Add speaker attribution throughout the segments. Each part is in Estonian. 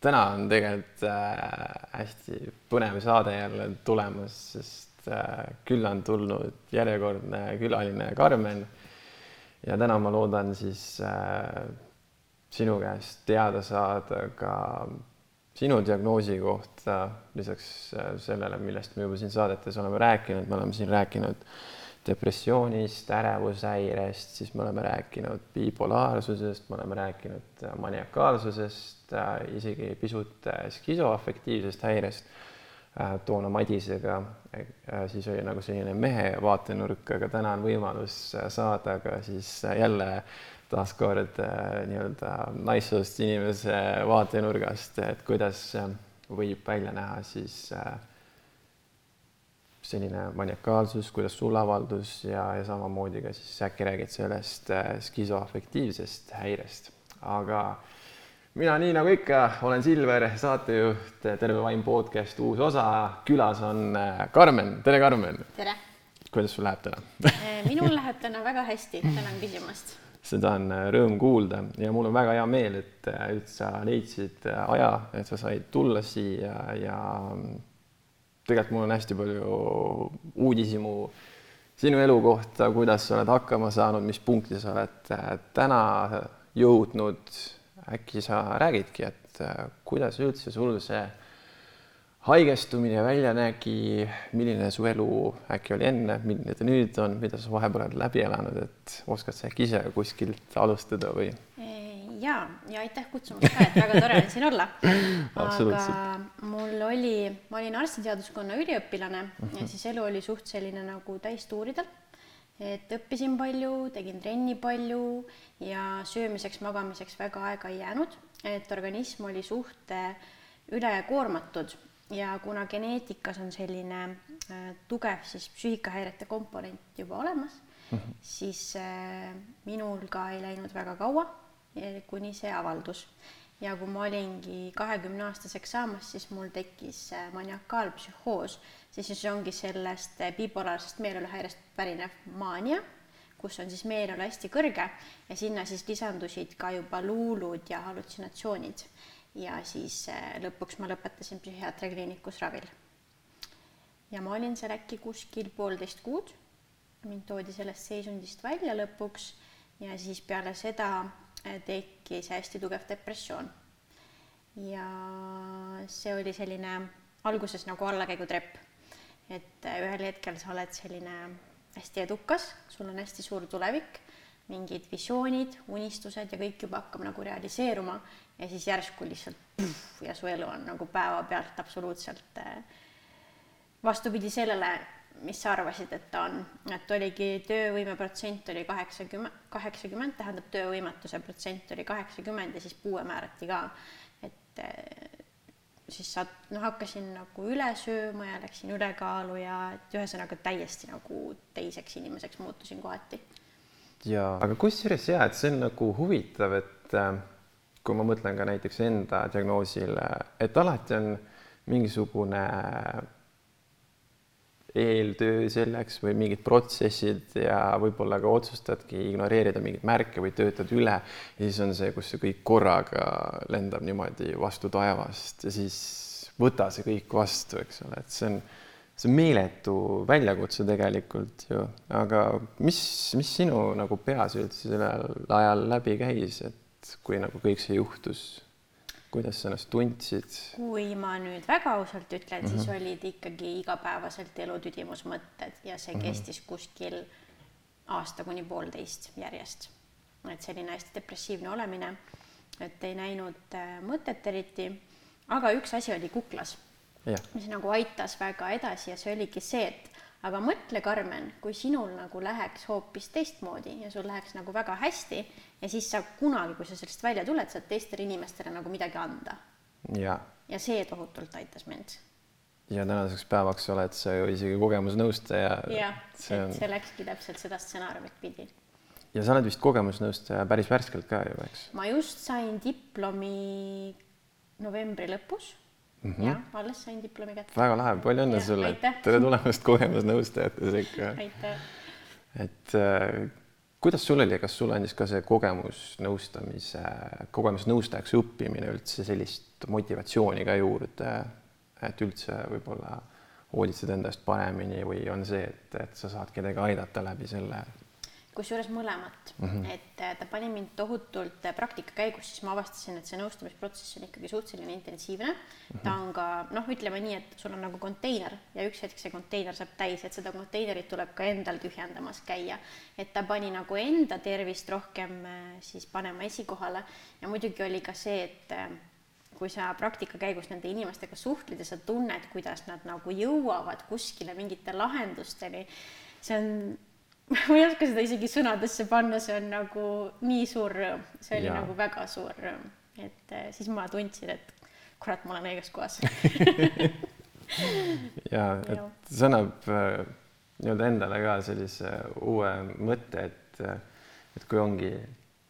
Speaker 1: täna on tegelikult äh, hästi põnev saade jälle tulemas, sest äh, külla on tulnud järjekordne külaline Karmen. ja täna ma loodan siis äh, sinu käest teada saada ka sinu diagnoosi kohta, lisaks sellele, millest me juba siin saadetes oleme rääkinud, me oleme siin rääkinud depressioonist, ärevushäirest, siis me oleme rääkinud bipolaarsusest, me oleme rääkinud äh, maniakaalsusest, äh, isegi pisut skisoafektiivsest häirest toona Madisega, siis oli nagu selline mehe vaatenurk, aga täna on võimalus saada ka siis jälle taaskord nii-öelda naissoost inimese vaatenurgast, et kuidas võib välja näha siis selline maniakaalsus, kuidas sul avaldus ja, ja samamoodi ka siis äkki räägid sellest skisoafektiivsest häirest, aga mina, nii nagu ikka, olen Silver, saatejuht, Terve Vaim podcast uus osa. külas on Karmen, tere, Karmen.
Speaker 2: tere.
Speaker 1: kuidas sul läheb täna
Speaker 2: minul läheb täna väga hästi, tänan küsimast.
Speaker 1: seda on rõõm kuulda ja mul on väga hea meel, et üldse sa leidsid aja, et sa said tulla siia ja tegelikult mul on hästi palju uudishimu sinu elu kohta, kuidas sa oled hakkama saanud, mis punkti sa oled täna jõudnud äkki sa räägidki, et äh, kuidas üldse sul see haigestumine välja nägi, milline su elu äkki oli enne, milline ta nüüd on, mida sa vahepeal oled läbi elanud, et oskad sa äkki ise kuskilt alustada või?
Speaker 2: Ja, ja aitäh kutsumast ka, et väga tore on siin olla. aga mul oli, ma olin arstiteaduskonna üliõpilane uh -huh. ja siis elu oli suht selline nagu täistuuridel et õppisin palju, tegin trenni palju ja söömiseks-magamiseks väga aega ei jäänud, et organism oli suht äh, ülekoormatud ja kuna geneetikas on selline äh, tugev siis psüühikahäirete komponent juba olemas mm, -hmm. siis äh, minul ka ei läinud väga kaua, kuni see avaldus ja kui ma olingi kahekümne aastaseks saamas, siis mul tekkis maniakaalpsühhoos siis, siis ongi sellest bipolaarsest meeloluhäirest pärinev maania, kus on siis meeleolu hästi kõrge ja sinna siis lisandusid ka juba luulud ja hallutsinatsioonid. ja siis eh, lõpuks ma lõpetasin psühhiaatriakliinikus ravil. ja ma olin seal äkki kuskil poolteist kuud. mind toodi sellest seisundist välja lõpuks ja siis peale seda eh, tekkis hästi tugev depressioon. ja see oli selline alguses nagu allakäigutrepp et ühel hetkel sa oled selline hästi edukas, sul on hästi suur tulevik, mingid visioonid, unistused ja kõik juba hakkab nagu realiseeruma ja siis järsku lihtsalt puh, ja su elu on nagu päevapealt absoluutselt äh, vastupidi sellele, mis sa arvasid, et ta on, et oligi töövõime protsent oli kaheksakümmend, kaheksakümmend tähendab töövõimetuse protsent oli kaheksakümmend ja siis puue määrati ka, et äh, siis saad, noh, hakkasin nagu üle sööma ja läksin ülekaalu ja et ühesõnaga täiesti nagu teiseks inimeseks muutusin kohati.
Speaker 1: ja aga kusjuures ja, et see on nagu huvitav, et äh, kui ma mõtlen ka näiteks enda diagnoosile, et alati on mingisugune eeltöö selleks või mingid protsessid ja võib-olla ka otsustadki ignoreerida mingeid märke või töötad üle ja siis on see, kus see kõik korraga lendab niimoodi vastu taevast ja siis võta see kõik vastu, eks ole, et see on, see on meeletu väljakutse tegelikult ju, aga mis, mis sinu nagu peas üldse sellel ajal läbi käis, et kui nagu kõik see juhtus kuidas sa ennast tundsid?
Speaker 2: kui ma nüüd väga ausalt ütlen mm, -hmm. siis mhm. olid ikkagi igapäevaselt elutüdimusmõtted ja see mm -hmm. kestis kuskil aasta kuni poolteist järjest. et selline hästi depressiivne olemine, et ei näinud äh, mõtet eriti. aga üks asi oli kuklas, mis nagu aitas väga edasi ja see oligi see, et aga mõtle, Karmen, kui sinul nagu läheks hoopis teistmoodi ja sul läheks nagu väga hästi ja siis sa kunagi, kui sa sellest välja tuled, saad teistele inimestele nagu midagi anda.
Speaker 1: ja,
Speaker 2: ja see tohutult aitas mind.
Speaker 1: ja tänaseks päevaks oled sa ju isegi kogemusnõustaja.
Speaker 2: jah, et on... see läkski täpselt seda stsenaariumit pidi.
Speaker 1: ja sa oled vist kogemusnõustaja päris värskelt ka ju, eks?
Speaker 2: ma just sain diplomi novembri lõpus mm. -hmm. jah, alles sain diplomi kätte.
Speaker 1: väga lahe, palju õnne sulle. tere tulemast kogemusnõustajate sekka.
Speaker 2: aitäh.
Speaker 1: et äh, kuidas sul oli, kas sul andis ka see kogemusnõustamise, kogemusnõustajaks õppimine üldse sellist motivatsiooni ka juurde, et üldse võib-olla hoolitsed enda eest paremini või on see, et, et sa saad kedagi aidata läbi selle?
Speaker 2: Kusjuures mõlemat mm, -hmm. et äh, ta pani mind tohutult äh, praktika käigus, siis ma avastasin, et see nõustamisprotsess on ikkagi suhteliselt intensiivne mm. -hmm. ta on ka noh, ütleme nii, et sul on nagu konteiner ja üks hetk see konteiner saab täis, et seda konteinerit tuleb ka endal tühjendamas käia. et ta pani nagu enda tervist rohkem äh, siis panema esikohale ja muidugi oli ka see, et kui sa praktika käigus nende inimestega suhtled ja sa tunned, kuidas nad nagu jõuavad kuskile mingite lahendusteni, see on ma ei oska seda isegi sõnadesse panna, see on nagu nii suur rõõm, see oli ja. nagu väga suur rõõm, et äh, siis ma tundsin, et kurat, ma olen õiges kohas.
Speaker 1: Ja et see annab äh, nii-öelda endale ka sellise uue mõtte, et, äh, et kui ongi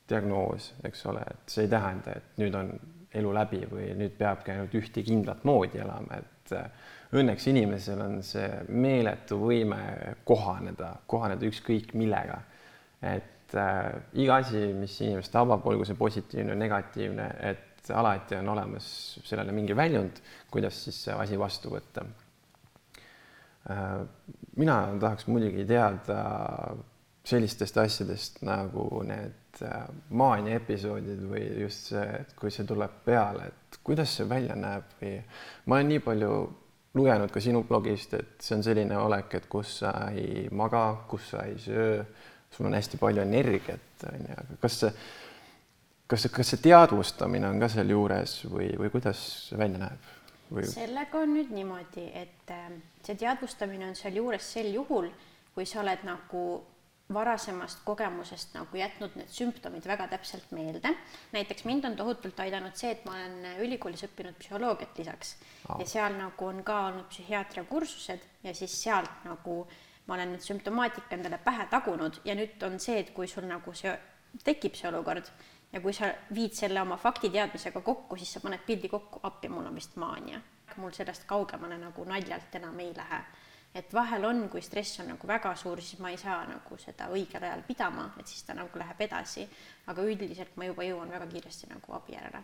Speaker 1: diagnoos, eks ole, et see ei tähenda, et nüüd on elu läbi või nüüd peabki ainult ühte kindlat moodi elama, et õnneks inimesel on see meeletu võime kohaneda, kohaneda ükskõik millega. et äh, iga asi, mis inimest tabab, olgu see positiivne negatiivne, et alati on olemas sellele mingi väljund, kuidas siis see asi vastu võtta äh,. mina tahaks muidugi teada sellistest asjadest nagu need äh, maania episoodid või just see, et kui see tuleb peale, et kuidas see välja näeb või ma olen nii palju lugenud ka sinu blogist, et see on selline olek, et kus sa ei maga, kus sa ei söö, sul on hästi palju energiat, on ju, aga kas see, kas see, kas see teadvustamine on ka sealjuures või, või kuidas see välja näeb? Või...
Speaker 2: sellega on nüüd niimoodi, et äh, see teadvustamine on sealjuures sel juhul, kui sa oled nagu varasemast kogemusest nagu jätnud need sümptomid väga täpselt meelde. näiteks mind on tohutult aidanud see, et ma olen ülikoolis õppinud psühholoogiat lisaks oh. ja seal nagu on ka olnud psühhiaatria kursused ja siis sealt nagu ma olen nüüd sümptomaatika endale pähe tagunud ja nüüd on see, et kui sul nagu see tekib see olukord ja kui sa viid selle oma faktiteadmisega kokku, siis sa paned pildi kokku, appi, mul on vist maania. mul sellest kaugemale nagu naljalt enam ei lähe et vahel on, kui stress on nagu väga suur, siis ma ei saa nagu seda õigel ajal pidama, et siis ta nagu läheb edasi, aga üldiselt ma juba jõuan väga kiiresti nagu abi järele.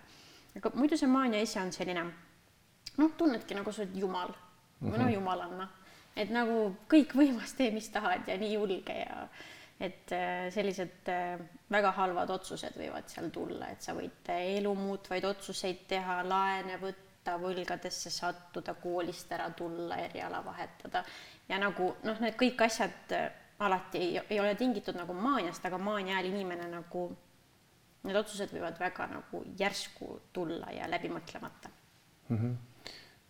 Speaker 2: aga muidu see maania ise on selline noh, tunnedki nagu sa oled jumal mm -hmm. või mhm. jumalanna, et nagu kõikvõimas, tee mis tahad ja nii julge ja et äh, sellised äh, väga halvad otsused võivad seal tulla, et sa võid elu muutvaid otsuseid teha, laene võtta, võtta, võlgadesse sattuda, koolist ära tulla, eriala vahetada ja nagu noh, need kõik asjad äh, alati ei, ei ole tingitud nagu maaniast, aga maania ajal inimene nagu, need otsused võivad väga nagu järsku tulla ja läbimõtlemata
Speaker 1: mm. -hmm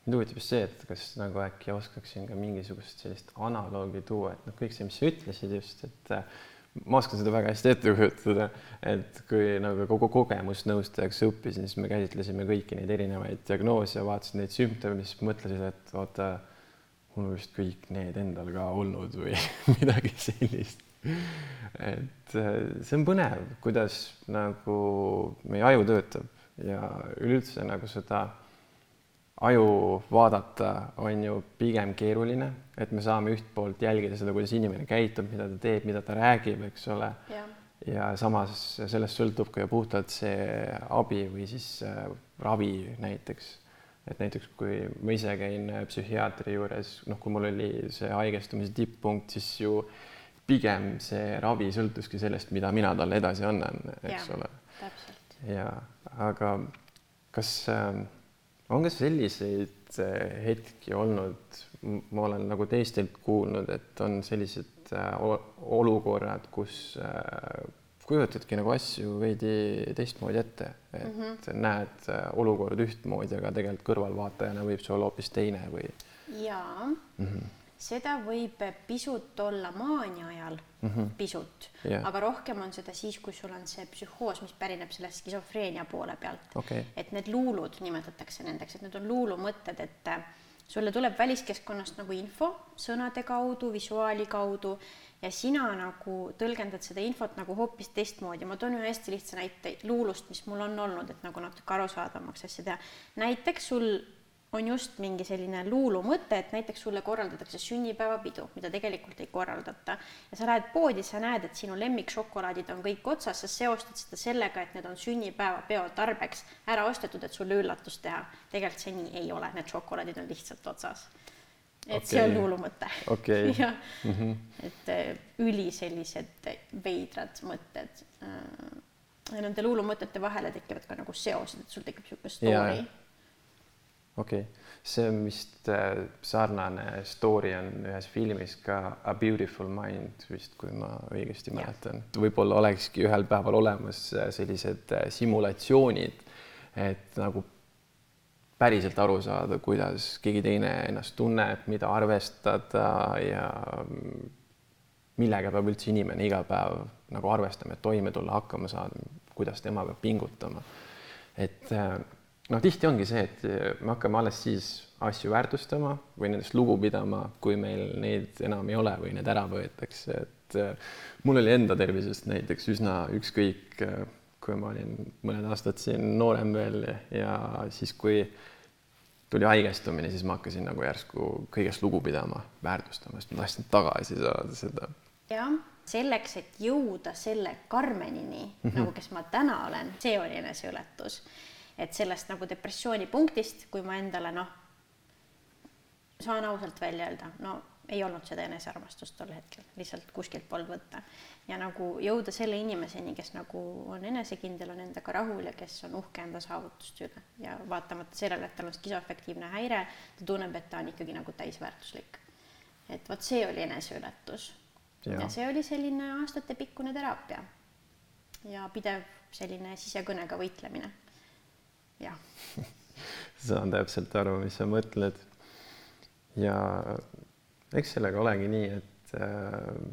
Speaker 1: mind huvitab just see, et kas nagu äkki oskaksin ka mingisugust sellist analoogi tuua, et noh, kõik see, mis sa ütlesid just, et äh, ma oskan seda väga hästi ette kujutada, et kui nagu kogu kogemusnõustajaks õppisin, siis me käsitlesime kõiki neid erinevaid diagnoose vaatasin neid sümptomeid, siis mõtlesin, et oota, mul on vist kõik need endal ka olnud või midagi sellist. et äh, see on põnev, kuidas nagu meie aju töötab ja üleüldse nagu seda aju vaadata on ju pigem keeruline, et me saame üht poolt jälgida seda, kuidas inimene käitub, mida ta teeb, mida ta räägib, eks ole. ja samas sellest sõltub ka ju puhtalt see abi või siis äh, ravi näiteks. et näiteks kui ma ise käin psühhiaatri juures, noh, kui mul oli see haigestumise tipppunkt, siis ju pigem see ravi sõltuski sellest, mida mina talle edasi annan, eks ja, ole. ja aga kas äh, on ka selliseid äh, hetki olnud, ma olen nagu teistelt kuulnud, et on sellised äh, olukorrad, kus äh, kujutadki nagu asju veidi teistmoodi ette, et mm -hmm. näed olukorda ühtmoodi, aga tegelikult kõrvalvaatajana võib see olla hoopis teine või?
Speaker 2: jaa mm. -hmm seda võib pisut olla maania ajal mm, -hmm. pisut yeah., aga rohkem on seda siis, kui sul on see psühhoos, mis pärineb sellest skisofreenia poole pealt
Speaker 1: okay..
Speaker 2: et need luulud nimetatakse nendeks, et need on luulumõtted, et äh, sulle tuleb väliskeskkonnast nagu info sõnade kaudu, visuaali kaudu ja sina nagu tõlgendad seda infot nagu hoopis teistmoodi. ma toon ühe hästi lihtsa näite luulust, mis mul on olnud, et nagu natuke arusaadavamaks asja teha. näiteks sul on just mingi selline luulumõte, et näiteks sulle korraldatakse sünnipäevapidu, mida tegelikult ei korraldata. ja sa lähed poodi, sa näed, et sinu lemmikšokolaadid on kõik otsas, sa seostad seda sellega, et need on sünnipäevapeo tarbeks ära ostetud, et sulle üllatust teha. tegelikult see nii ei ole, need šokolaadid on lihtsalt otsas. et okay. see on luulumõte
Speaker 1: okay.
Speaker 2: jah mm, -hmm. et äh, üli sellised veidrad mõtted. ja nende luulumõtete vahele tekivad ka nagu seosed, et sul tekib niisugune story
Speaker 1: okei okay., see on vist äh, sarnane story on ühes filmis ka A Beautiful Mind vist, kui ma õigesti mäletan, võib-olla olekski ühel päeval olemas äh, sellised äh, simulatsioonid, et nagu päriselt aru saada, kuidas keegi teine ennast tunneb, mida arvestada ja mm, millega peab üldse inimene iga päev nagu arvestama, et toime tulla, hakkama saada, kuidas tema peab pingutama. et noh, tihti ongi see, et me hakkame alles siis asju väärtustama või nendest lugu pidama, kui meil neid enam ei ole või need ära võetakse, et äh, mul oli enda tervisest näiteks üsna ükskõik, äh, kui ma olin mõned aastad siin noorem veel ja siis, kui tuli haigestumine, siis ma hakkasin nagu järsku kõigest lugu pidama, väärtustama, sest ma tahtsin tagasi saada seda.
Speaker 2: jah, selleks, et jõuda selle Karmenini mm, -hmm. nagu kes ma täna olen, see oli eneseületus et sellest nagu depressioonipunktist, kui ma endale noh, saan ausalt välja öelda, no ei olnud seda enesearmastust tol hetkel, lihtsalt kuskilt polnud võtta. ja nagu jõuda selle inimeseni, kes nagu on enesekindel, on endaga rahul ja kes on uhke enda saavutuste üle ja vaatamata sellele, et tal on skisoafektiivne häire, ta tunneb, et ta on ikkagi nagu täisväärtuslik. et vot see oli eneseületus. ja see oli selline aastatepikkune teraapia ja pidev selline sisekõnega võitlemine jah
Speaker 1: saan täpselt aru, mis sa mõtled. ja eks sellega olegi nii, et äh,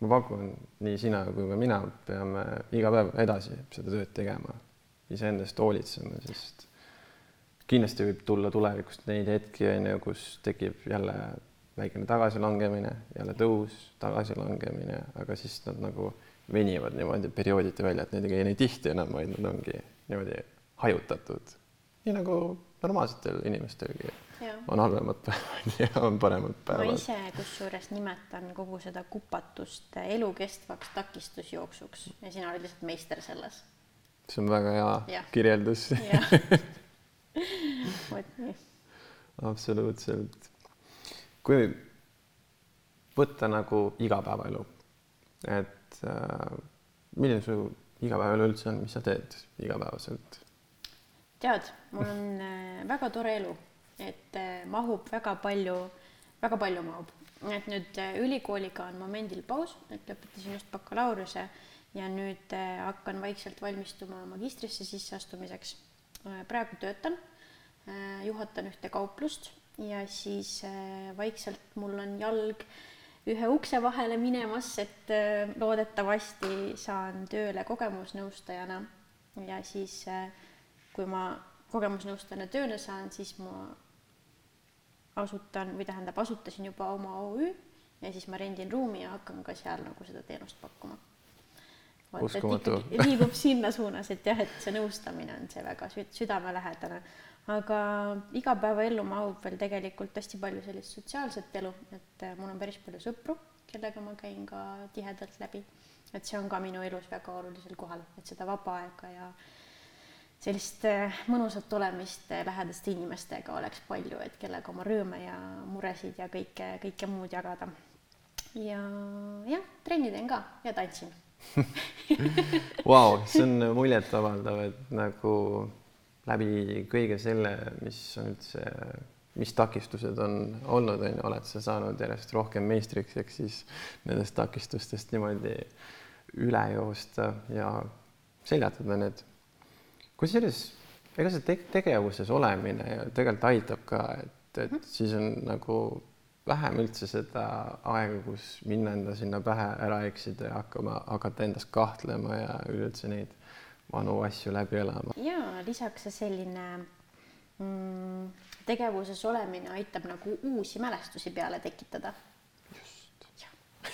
Speaker 1: ma pakun, nii sina kui ka mina peame iga päev edasi seda tööd tegema, iseendast hoolitsema, sest kindlasti võib tulla tulevikust neid hetki, on ju, kus tekib jälle väikene tagasilangemine, jälle tõus, tagasilangemine, aga siis nad nagu venivad niimoodi periooditi välja, et neid ei käi nii tihti enam, vaid nad ongi niimoodi hajutatud, nii nagu normaalsetel inimestelgi ja. on halvemad päevad ja on paremad päevad.
Speaker 2: ma ise kusjuures nimetan kogu seda kupatust elukestvaks takistusjooksuks ja sina oled lihtsalt meister selles.
Speaker 1: see on väga hea ja. kirjeldus
Speaker 2: vot nii.
Speaker 1: absoluutselt. kui võtta nagu igapäevaelu, et äh, milline su igapäevaelu üldse on, mis sa teed igapäevaselt?
Speaker 2: Tead, mul on äh, väga tore elu, et äh, mahub väga palju, väga palju mahub, et nüüd äh, ülikooliga on momendil paus, et lõpetasin just bakalaureuse ja nüüd hakkan vaikselt valmistuma magistrisse sisseastumiseks. praegu töötan, juhatan ühte kauplust ja siis vaikselt mul on jalg ühe ukse vahele minemas, et loodetavasti saan tööle kogemusnõustajana ja siis äh, kui ma kogemusnõustajana tööle saan, siis ma asutan või tähendab, asutasin juba oma OÜ ja siis ma rendin ruumi ja hakkan ka seal nagu seda teenust pakkuma.
Speaker 1: uskumatu.
Speaker 2: liigub sinna suunas, et jah, et see nõustamine on see väga süd südamelähedane, aga igapäevaellu mahub veel tegelikult hästi palju sellist sotsiaalset elu, et äh, mul on päris palju sõpru, kellega ma käin ka tihedalt läbi, et see on ka minu elus väga olulisel kohal, et seda vaba aega ja sellist äh, mõnusat olemist äh, lähedaste inimestega oleks palju, et kellega oma rõõme ja muresid ja kõike, kõike muud jagada. ja jah, trenni teen ka ja tantsin
Speaker 1: Vau, see on muljetavaldav, et nagu läbi kõige selle, mis on üldse, mis takistused on olnud, on ju, oled sa saanud järjest rohkem meistriks, ehk siis nendest takistustest niimoodi üle joosta ja seljatada need kusjuures ega see te tegevuses olemine ju tegelikult aitab ka, et, et -hmm. siis on nagu vähem üldse seda aega, kus minna enda sinna pähe ära eksida ja hakkama, hakata endas kahtlema ja üleüldse neid vanu asju läbi elama.
Speaker 2: ja lisaks see selline mm, tegevuses olemine aitab nagu uusi mälestusi peale tekitada.
Speaker 1: just.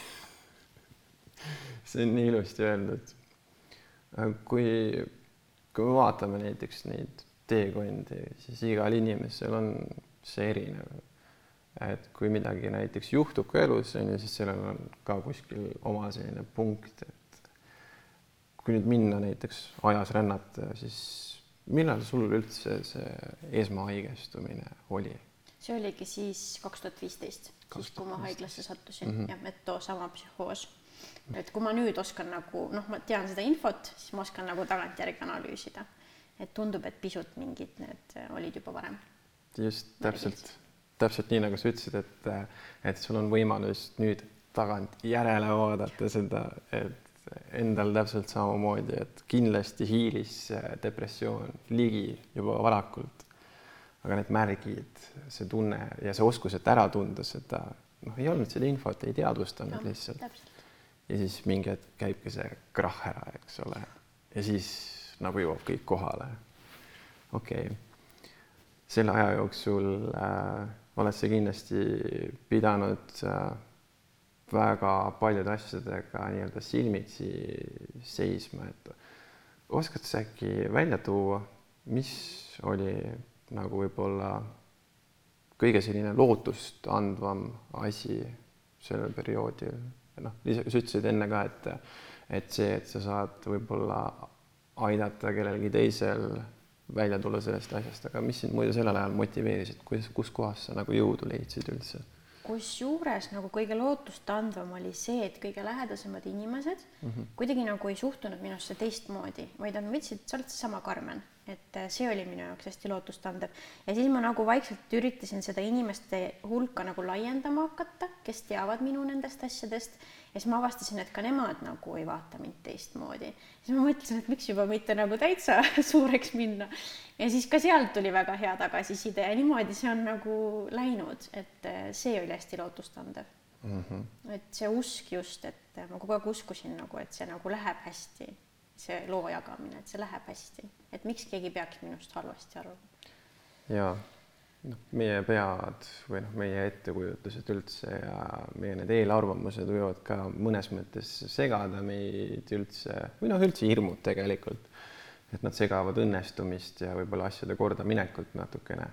Speaker 1: see on nii ilusti öeldud. kui kui me vaatame näiteks neid teekondi, siis igal inimesel on see erinev. et kui midagi näiteks juhtub ka elus, on ju, siis sellel on ka kuskil oma selline punkt, et kui nüüd minna näiteks ajas rännata, siis millal sul üldse see esmahaigestumine oli?
Speaker 2: see oligi siis kaks tuhat viisteist, siis kui ma haiglasse sattusin mm -hmm. jah, et too sama psühhoos. Et kui ma nüüd oskan nagu noh, ma tean seda infot, siis ma oskan nagu tagantjärgi analüüsida. et tundub, et pisut mingid need olid juba varem.
Speaker 1: just täpselt täpselt nii, nagu sa ütlesid, et, et sul on võimalus nüüd tagant järele vaadata seda, et endal täpselt samamoodi, et kindlasti hiilis depressioon ligi juba varakult. aga need märgid, see tunne ja see oskus, et ära tunda seda, noh, ei olnud seda infot, ei teadvustanud no, lihtsalt. Ja siis mingi hetk käibki see krahh ära, eks ole, ja siis nagu jõuab kõik kohale. okei okay., selle aja jooksul äh, oled sa kindlasti pidanud äh, väga paljude asjadega nii-öelda silmitsi seisma, et oskad sa äkki välja tuua, mis oli nagu võib-olla kõige selline lootust andvam asi sellel perioodil, noh, sa ütlesid enne ka, et et see, et sa saad võib-olla aidata kellelgi teisel välja tulla sellest asjast, aga mis sind muidu sellel ajal motiveeris, et kuidas, kuskohast sa nagu jõudu leidsid üldse?
Speaker 2: kusjuures nagu kõige lootustandvam oli see, et kõige lähedasemad inimesed mm -hmm. kuidagi nagu ei suhtunud minusse teistmoodi, vaid nad võtsid, sa oled seesama Karmen, et äh, see oli minu jaoks hästi lootustandev ja siis ma nagu vaikselt üritasin seda inimeste hulka nagu laiendama hakata, kes teavad minu nendest asjadest ja siis ma avastasin, et ka nemad nagu ei vaata mind teistmoodi. siis ma mõtlesin, et miks juba mitte nagu täitsa suureks minna. ja siis ka sealt tuli väga hea tagasiside ja niimoodi see on nagu läinud, et eh, see oli hästi lootustandev mm. -hmm. et see usk just, et ma kogu aeg uskusin nagu, et see nagu läheb hästi, see loo jagamine, et see läheb hästi, et miks keegi peaks minust halvasti arvama.
Speaker 1: jaa noh, meie pead või noh, meie ettekujutused üldse ja meie need eelarvamused võivad ka mõnes mõttes segada meid üldse või noh, üldse hirmud tegelikult. et nad segavad õnnestumist ja võib-olla asjade kordaminekut natukene.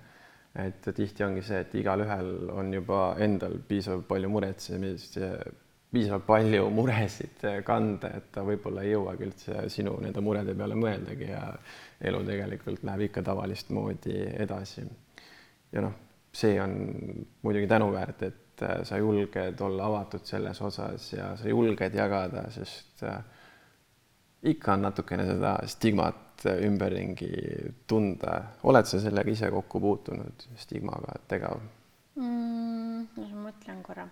Speaker 1: et tihti ongi see, et igalühel on juba endal piisavalt palju muretsemist ja piisavalt palju muresid kanda, et ta võib-olla ei jõuagi üldse sinu nende murede peale mõeldagi ja elu tegelikult läheb ikka tavalist moodi edasi ja noh, see on muidugi tänuväärt, et äh, sa julged olla avatud selles osas ja sa julged jagada, sest äh, ikka on natukene seda stigmat ümberringi tunda. oled sa sellega ise kokku puutunud, stigmaga tegav
Speaker 2: mm,? ma mõtlen korra.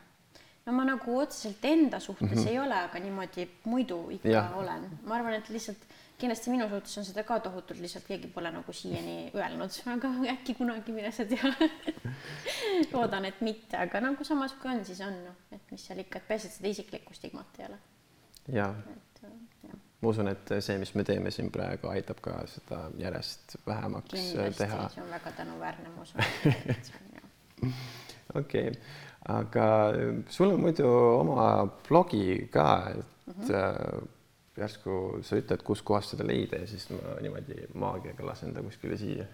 Speaker 2: No ma nagu otseselt enda suhtes mm -hmm. ei ole, aga niimoodi muidu ikka ja. olen. ma arvan, et lihtsalt kindlasti minu suhtes on seda ka tohutult, lihtsalt keegi pole nagu siiani öelnud, aga äkki kunagi, mine sa tea loodan, et mitte, aga nagu samas, kui on, siis on, noh, et mis seal ikka, et peaasi, et seda isiklikku stigmat ei ole.
Speaker 1: ja, ja., ma usun, et see, mis me teeme siin praegu, aitab ka seda järjest vähemaks kindlasti, teha.
Speaker 2: see on väga tänuväärne, ma usun.
Speaker 1: okei, aga sul on muidu oma blogi ka, et mm -hmm järsku sa ütled, kuskohast seda leida ja siis ma niimoodi maagiaga lasen ta kuskile siia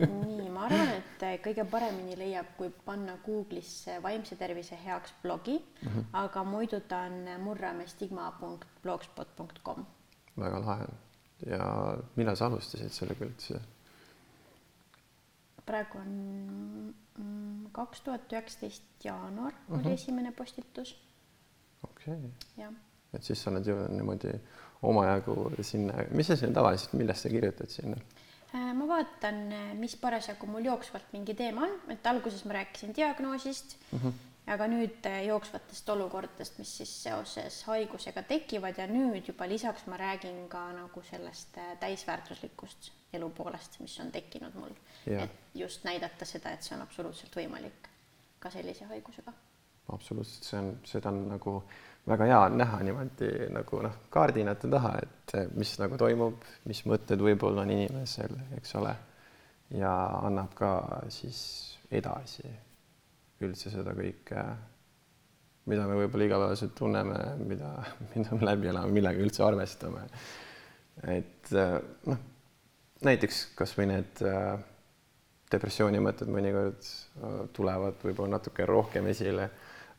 Speaker 2: nii, ma arvan, et kõige paremini leiab, kui panna Google'isse vaimse tervise heaks blogi mm, -hmm. aga muidu ta on murramestigma.blogspot.com.
Speaker 1: väga lahe. ja millal sa alustasid sellega üldse?
Speaker 2: praegu on kaks tuhat üheksateist jaanuar mm -hmm. oli mhm. esimene postitus.
Speaker 1: okei okay.. et siis sa oled jõudnud niimoodi omajagu sinna, mis sa sinna tavaliselt, millest sa kirjutad sinna?
Speaker 2: Äh, ma vaatan, äh, mis parasjagu mul jooksvalt mingi teema on, et alguses ma rääkisin diagnoosist mm, -hmm. aga nüüd äh, jooksvatest olukordadest, mis siis seoses haigusega tekivad ja nüüd juba lisaks ma räägin ka nagu sellest täisväärtuslikust elu poolest, mis on tekkinud mul. et just näidata seda, et see on absoluutselt võimalik ka sellise haigusega.
Speaker 1: absoluutselt, see on, seda on nagu väga hea on näha niimoodi nagu noh, kaardinate taha, et mis nagu toimub, mis mõtted võib-olla on inimesel, eks ole, ja annab ka siis edasi üldse seda kõike, mida me võib-olla igapäevaselt tunneme, mida, mida me läbi elame, millega üldse arvestame. et noh, näiteks kasvõi need äh, depressiooni mõtted mõnikord äh, tulevad võib-olla natuke rohkem esile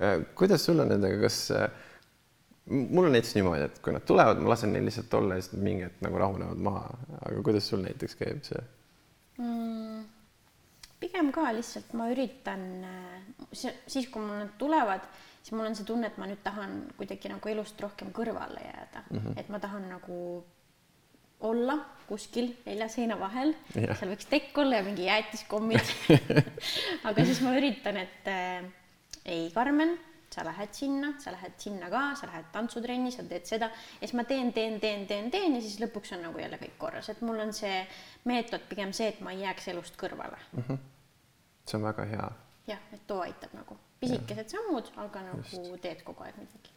Speaker 1: äh,. kuidas sul on nendega, kas äh, mul on näiteks niimoodi, et kui nad tulevad, ma lasen neil lihtsalt olla ja siis mingi hetk nagu rahunevad maha, aga kuidas sul näiteks käib see
Speaker 2: mm,? pigem ka lihtsalt ma üritan, äh, siis kui mul nad tulevad, siis mul on see tunne, et ma nüüd tahan kuidagi nagu elust rohkem kõrvale jääda mm, -hmm. et ma tahan nagu olla kuskil nelja seina vahel, seal võiks tekk olla ja mingi jäätiskommid aga siis ma üritan, et äh, ei, Karmen, sa lähed sinna, sa lähed sinna ka, sa lähed tantsutrenni, sa teed seda ja siis ma teen, teen, teen, teen, teen ja siis lõpuks on nagu jälle kõik korras, et mul on see meetod pigem see, et ma ei jääks elust kõrvale mm. -hmm.
Speaker 1: see on väga hea.
Speaker 2: jah, et too aitab nagu pisikesed sammud, aga nagu Just. teed kogu aeg midagi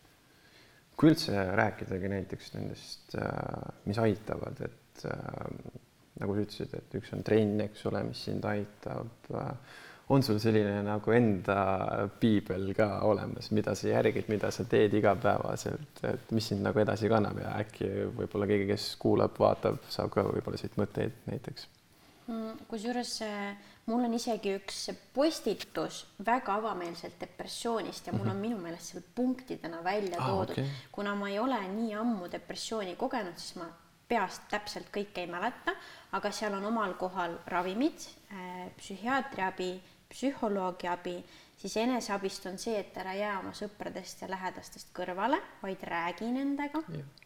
Speaker 1: kui üldse rääkidagi näiteks nendest, äh, mis aitavad, et äh, nagu sa ütlesid, et üks on trenn, eks ole, mis sind aitab. Äh, on sul selline nagu enda piibel ka olemas, mida sa järgid, mida sa teed igapäevaselt, et mis sind nagu edasi kannab ja äkki võib-olla keegi, kes kuulab, vaatab, saab ka võib-olla siit mõtteid näiteks?
Speaker 2: Kusjuures mul on isegi üks postitus väga avameelselt depressioonist ja mul on mhm. minu meelest seal punktidena välja toodud ah,, okay. kuna ma ei ole nii ammu depressiooni kogenud, siis ma peast täpselt kõike ei mäleta, aga seal on omal kohal ravimid, äh, psühhiaatri abi, psühholoogi abi, siis eneseabist on see, et ära jää oma sõpradest ja lähedastest kõrvale, vaid räägi nendega yeah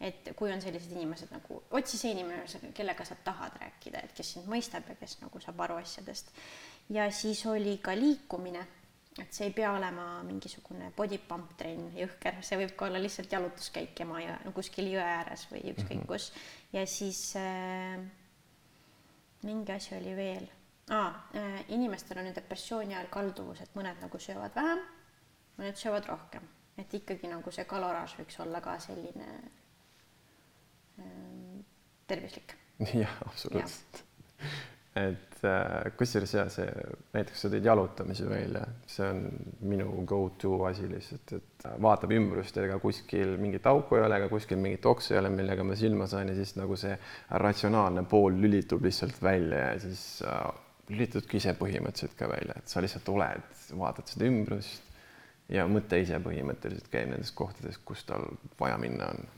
Speaker 2: et kui on sellised inimesed nagu, otsi see inimene, kellega sa tahad rääkida, et kes sind mõistab ja kes nagu saab aru asjadest. ja siis oli ka liikumine, et see ei pea olema mingisugune body pump trenn, jõhker, see võib ka olla lihtsalt jalutuskäik Emajõe no, kuskil jõe ääres või ükskõik mm -hmm. kus. ja siis äh, mingi asi oli veel ah,, äh, inimestel on ju depressiooni ajal kalduvus, et mõned nagu söövad vähem, mõned söövad rohkem, et ikkagi nagu see kaloraaž võiks olla ka selline tervislik.
Speaker 1: jah, absoluutselt. Et äh, kusjuures ja see näiteks sa tõid jalutamise välja, see on minu go-to asi lihtsalt, et vaatab ümbrust ja ega kuskil mingit auku ei ole, ega kuskil mingit oksa ei ole, millega ma silma saan ja siis nagu see ratsionaalne pool lülitub lihtsalt välja ja siis äh, lülitudki ise põhimõtteliselt ka välja, et sa lihtsalt oled, vaatad seda ümbrust ja mõte ise põhimõtteliselt käib nendes kohtades, kus tal vaja minna on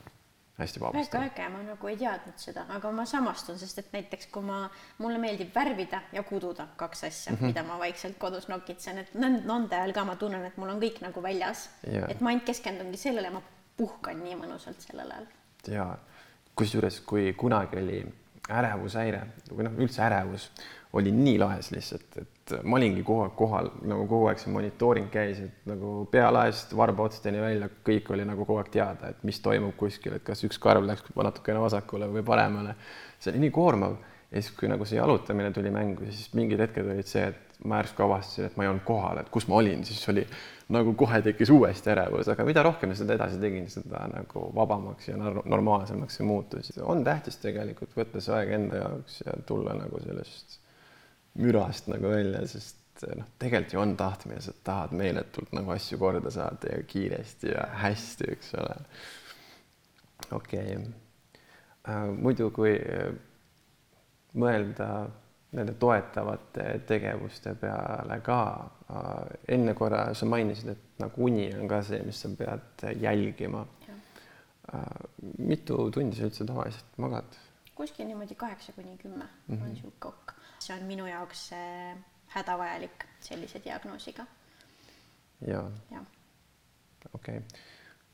Speaker 1: hästi
Speaker 2: vabastav. väga äge, ma nagu ei teadnud seda, aga ma samastun, sest et näiteks kui ma, mulle meeldib värvida ja kududa, kaks asja mm, -hmm. mida ma vaikselt kodus nokitsen, et nende ajal ka ma tunnen, et mul on kõik nagu väljas yeah.. et ma ainult keskendungi sellele, ma puhkan nii mõnusalt sellel ajal.
Speaker 1: ja kusjuures, kui kunagi oli ärevushäire või noh, üldse ärevus oli nii laes lihtsalt, et ma olingi kogu aeg kohal, nagu kogu aeg see monitooring käis, et nagu pealaest varbaotsteni välja, kõik oli nagu kogu aeg teada, et mis toimub kuskil, et kas üks karv läks natukene vasakule või paremale. see oli nii koormav ja siis, kui nagu see jalutamine tuli mängu, siis mingid hetked olid see, et ma järsku avastasin, et ma ei olnud kohal, et kus ma olin, siis oli nagu kohe tekkis uuesti ärevus, aga mida rohkem seda edasi tegin, seda nagu vabamaks ja normaalsemaks see muutus. on tähtis tegelikult võtta see aeg enda jaoks ja tulla nagu sellest mürast nagu välja, sest noh, tegelikult ju on tahtmine, sa tahad meeletult nagu asju korda saada ja kiiresti ja hästi, eks ole. okei okay. äh,. muidu, kui äh, mõelda nende toetavate tegevuste peale ka äh,. enne korra sa mainisid, et nagu uni on ka see, mis sa pead jälgima. Äh, mitu tundi sa üldse tavaliselt magad?
Speaker 2: kuskil niimoodi kaheksa kuni kümme mm -hmm. on niisugune kokk see on minu jaoks hädavajalik sellise diagnoosiga.
Speaker 1: ja, ja., okei okay.,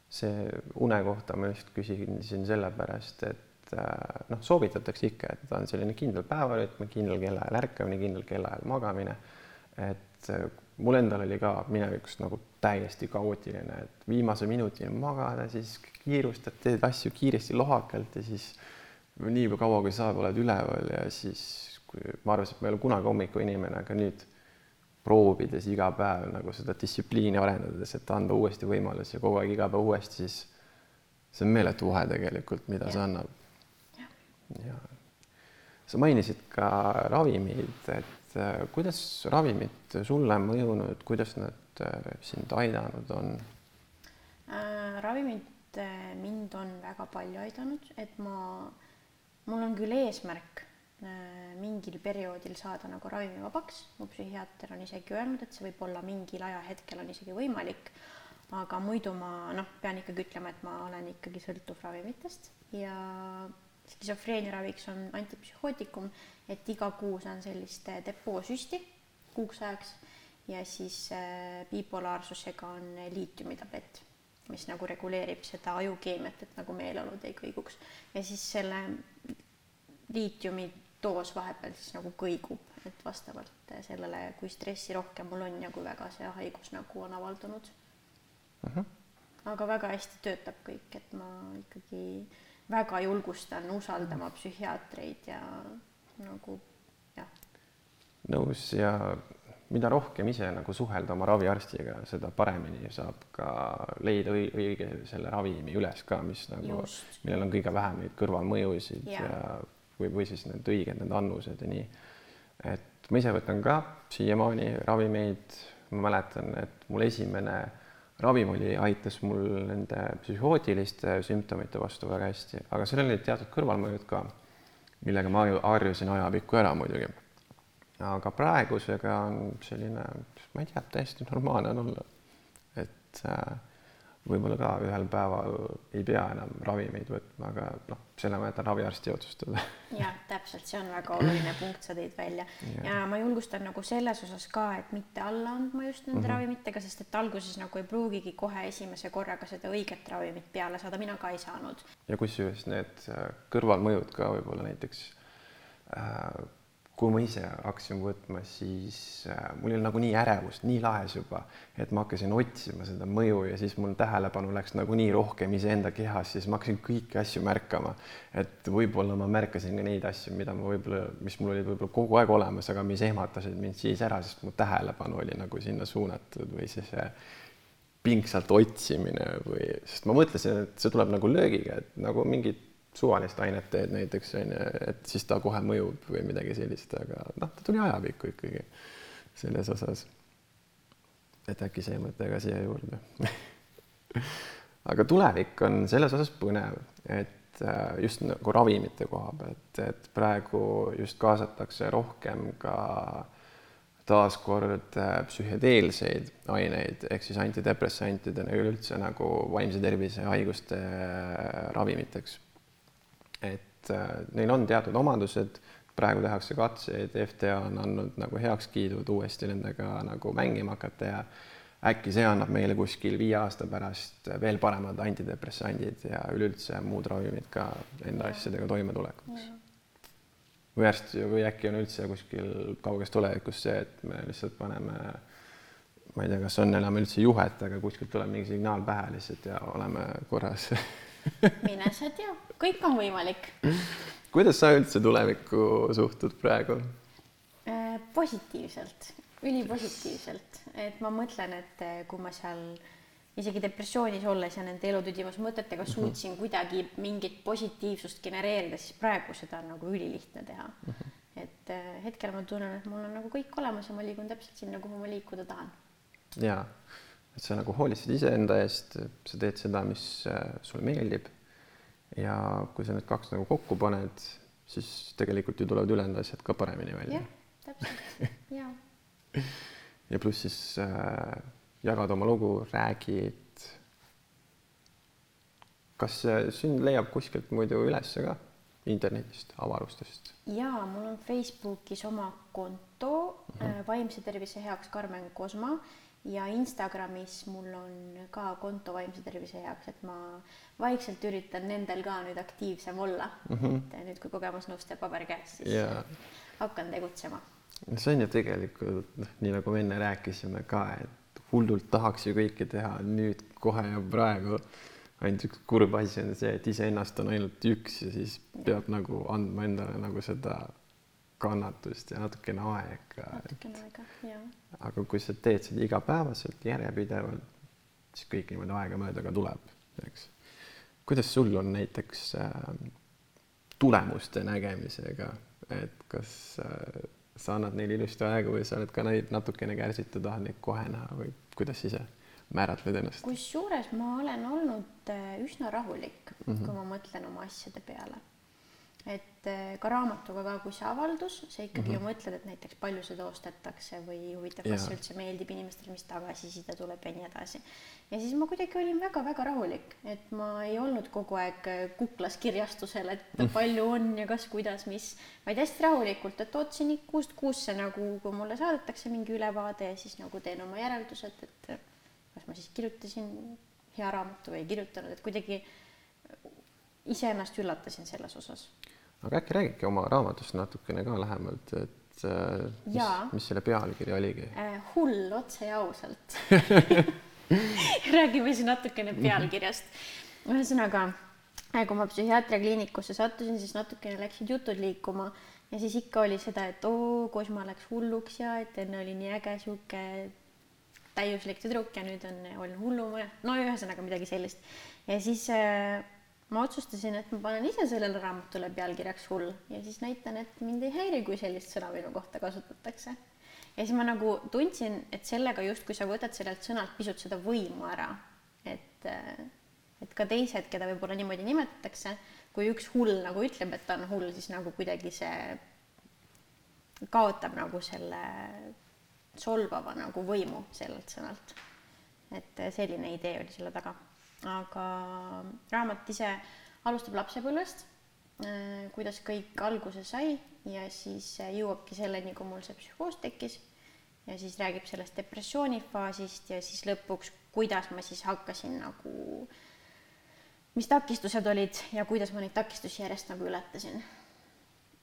Speaker 1: see une kohta ma just küsisin sellepärast, et äh, noh, soovitatakse ikka, et on selline kindel päevarütm, kindlal kellaajal ärkamine, kindlal kellaajal magamine. et äh, mul endal oli ka minevikus nagu täiesti kaootiline, et viimase minutini magada, siis kiirustad, teed asju kiiresti lohakalt ja siis nii kaua, kui saab, oled üleval ja siis kui ma arvasin, et ma ei ole kunagi hommikuinimene, aga nüüd proovides iga päev nagu seda distsipliini arendades, et anda uuesti võimalus ja kogu aeg iga päev uuesti, siis see on meeletu vahe tegelikult, mida ja. see annab. ja sa mainisid ka ravimeid, et äh, kuidas ravimid sulle mõjunud, kuidas nad äh, sind aidanud on
Speaker 2: äh,? ravimid äh, mind on väga palju aidanud, et ma, mul on küll eesmärk mingil perioodil saada nagu ravimivabaks, mu psühhiaater on isegi öelnud, et see võib olla mingil ajahetkel on isegi võimalik, aga muidu ma noh, pean ikkagi ütlema, et ma olen ikkagi sõltuv ravimitest. Ja skisofreenia raviks on antipsühhootikum, et iga kuu saan sellist depoosüsti kuuks ajaks. Ja siis äh, bipolaarsusega on liitiumitablett, mis nagu reguleerib seda ajukeemiat, et nagu meeleolud ei kõiguks. Ja siis selle liitiumi doos vahepeal siis nagu kõigub, et vastavalt sellele, kui stressi rohkem mul on ja kui väga see haigus nagu on avaldunud uh. -huh. aga väga hästi töötab kõik, et ma ikkagi väga julgustan usaldama psühhiaatreid ja nagu jah.
Speaker 1: nõus ja mida rohkem ise nagu suhelda oma raviarstiga, seda paremini saab ka leida õige selle ravimi üles ka, mis nagu, millel on kõige vähem neid kõrvalmõjusid ja, ja või, või siis need õiged, need annused ja nii. et ma ise võtan ka siiamaani ravimeid, ma mäletan, et mul esimene ravim oli, aitas mul nende psühhootiliste sümptomite vastu väga hästi, aga sellel olid teatud kõrvalmõjud ka, millega ma harjusin ajapikku ära muidugi aga praegusega on selline, ma ei tea, täiesti normaalne on olla. et äh, võib-olla ka ühel päeval ei pea enam ravimeid võtma, aga noh, selle ma jätan raviarsti otsustada.
Speaker 2: jah, täpselt, see on väga oluline punkt, sa tõid välja ja. ja ma julgustan nagu selles osas ka, et mitte alla andma just nende mm -hmm. ravimitega, sest et alguses nagu ei pruugigi kohe esimese korraga seda õiget ravimit peale saada, mina ka ei saanud.
Speaker 1: ja kusjuures need äh, kõrvalmõjud ka võib-olla näiteks äh, kui ma ise hakkasin võtma, siis äh, mul oli nagu nii ärevust, nii laes juba, et ma hakkasin otsima seda mõju ja siis mul tähelepanu läks nagu nii rohkem iseenda kehas, siis ma hakkasin kõiki asju märkama. et võib-olla ma märkasin ka neid asju, mida ma võib-olla, mis mul olid võib-olla kogu aeg olemas, aga mis ehmatasid mind siis ära, sest mu tähelepanu oli nagu sinna suunatud või siis pingsalt otsimine või, sest ma mõtlesin, et see tuleb nagu löögiga, et nagu mingid suvalist ainet teed näiteks on ju, et siis ta kohe mõjub või midagi sellist, aga noh, ta tuli ajapikku ikkagi selles osas. et äkki see mõte ka siia juurde aga tulevik on selles osas põnev, et äh, just nagu ravimite koha pealt, et praegu just kaasatakse rohkem ka taaskord äh, psühhedeelseid aineid ehk siis antidepressantidena üleüldse nagu vaimse tervise haiguste äh, ravimiteks et äh, neil on teatud omadused, praegu tehakse katseid, FDA on andnud nagu heakskiidud uuesti nendega nagu mängima hakata ja äkki see annab meile kuskil viie aasta pärast veel paremad antidepressandid ja üleüldse muud ravimid ka enda asjadega toimetulekuks. või äärsti või äkki on üldse kuskil kauges tulevikus see, et me lihtsalt paneme ma ei tea, kas on enam üldse juhet, aga kuskilt tuleb mingi signaal pähe lihtsalt ja oleme korras
Speaker 2: mine sa tea, kõik on võimalik.
Speaker 1: kuidas sa üldse tulevikku suhtud praegu?
Speaker 2: Äh, positiivselt, ülipositiivselt, et ma mõtlen, et äh, kui ma seal isegi depressioonis olles ja nende elutüdimus mõtetega mhm. suutsin mm -hmm. kuidagi mingit positiivsust genereerida, siis praegu seda on nagu ülilihtne teha mm. -hmm. et äh, hetkel ma tunnen, et mul on nagu kõik olemas ja ma liigun täpselt sinna, kuhu ma liikuda tahan.
Speaker 1: ja et sa nagu hoolitsed iseenda eest, sa teed seda, mis äh, sulle meeldib. ja kui sa need kaks nagu kokku paned, siis tegelikult ju tulevad ülejäänud asjad ka paremini välja.
Speaker 2: jah, täpselt, ja.
Speaker 1: ja pluss siis äh, jagad oma lugu, räägid. kas sind leiab kuskilt muidu ülesse ka? internetist, avarustest?
Speaker 2: jaa, mul on Facebookis oma konto uh -huh. Vaimse tervise heaks Karmen Kosma ja Instagramis mul on ka konto vaimse tervise heaks, et ma vaikselt üritan nendel ka nüüd aktiivsem olla mm. -hmm. et nüüd, kui kogemusnõustaja paber käes, siis yeah. hakkan tegutsema.
Speaker 1: see on ju tegelikult noh, nii nagu me enne rääkisime ka, et hullult tahaks ju kõike teha nüüd kohe ja praegu. ainult üks kurb asi on see, et iseennast on ainult üks ja siis peab ja. nagu andma endale nagu seda kannatust ja natukene aega.
Speaker 2: natukene aega, jah.
Speaker 1: aga kui sa teed seda igapäevaselt, järjepidevalt, siis kõik niimoodi aegamööda ka tuleb, eks. kuidas sul on näiteks äh, tulemuste nägemisega, et kas äh, sa annad neile ilusti aega või sa oled ka neid natukene kärsitud, tahad neid kohe näha või kuidas ise määratled ennast?
Speaker 2: kusjuures ma olen olnud äh, üsna rahulik mm, -hmm. kui ma mõtlen oma asjade peale et eh, ka raamatuga ka, kui see avaldus, sa ikkagi mm -hmm. ju mõtled, et näiteks palju seda ostetakse või huvitav, kas see üldse meeldib inimestele, mis tagasiside tuleb ja nii edasi. ja siis ma kuidagi olin väga-väga rahulik, et ma ei olnud kogu aeg eh, kuklas kirjastusel, et mm. palju on ja kas, kuidas, mis, vaid hästi rahulikult, et ootasin kuust kuusse nagu, kui mulle saadetakse mingi ülevaade ja siis nagu teen oma järeldused, et eh, kas ma siis kirjutasin hea raamatu või ei kirjutanud, et kuidagi iseennast üllatasin selles osas
Speaker 1: aga äkki räägidki oma raamatust natukene ka lähemalt, et äh, mis, mis selle pealkiri oligi
Speaker 2: äh,? hull otse ja ausalt räägime siis natukene pealkirjast. ühesõnaga, äh, kui ma psühhiaatriakliinikusse sattusin, siis natukene läksid jutud liikuma ja siis ikka oli seda, et oo, Kosma läks hulluks ja et enne oli nii äge sihuke täiuslik tüdruk ja nüüd on, on hullumaja, no ühesõnaga midagi sellist. ja siis äh, ma otsustasin, et ma panen ise sellele raamatule pealkirjaks hull ja siis näitan, et mind ei häiri, kui sellist sõna minu kohta kasutatakse. ja siis ma nagu tundsin, et sellega justkui sa võtad sellelt sõnalt pisut seda võimu ära, et, et ka teised, keda võib-olla niimoodi nimetatakse, kui üks hull nagu ütleb, et ta on hull, siis nagu kuidagi see kaotab nagu selle solvava nagu võimu sellelt sõnalt. et selline idee oli selle taga aga raamat ise alustab lapsepõlvest, äh, kuidas kõik alguse sai ja siis äh, jõuabki selleni, kui mul see psühhoos tekkis ja siis räägib sellest depressioonifaasist ja siis lõpuks, kuidas ma siis hakkasin nagu, mis takistused olid ja kuidas ma neid takistusi järjest nagu ületasin.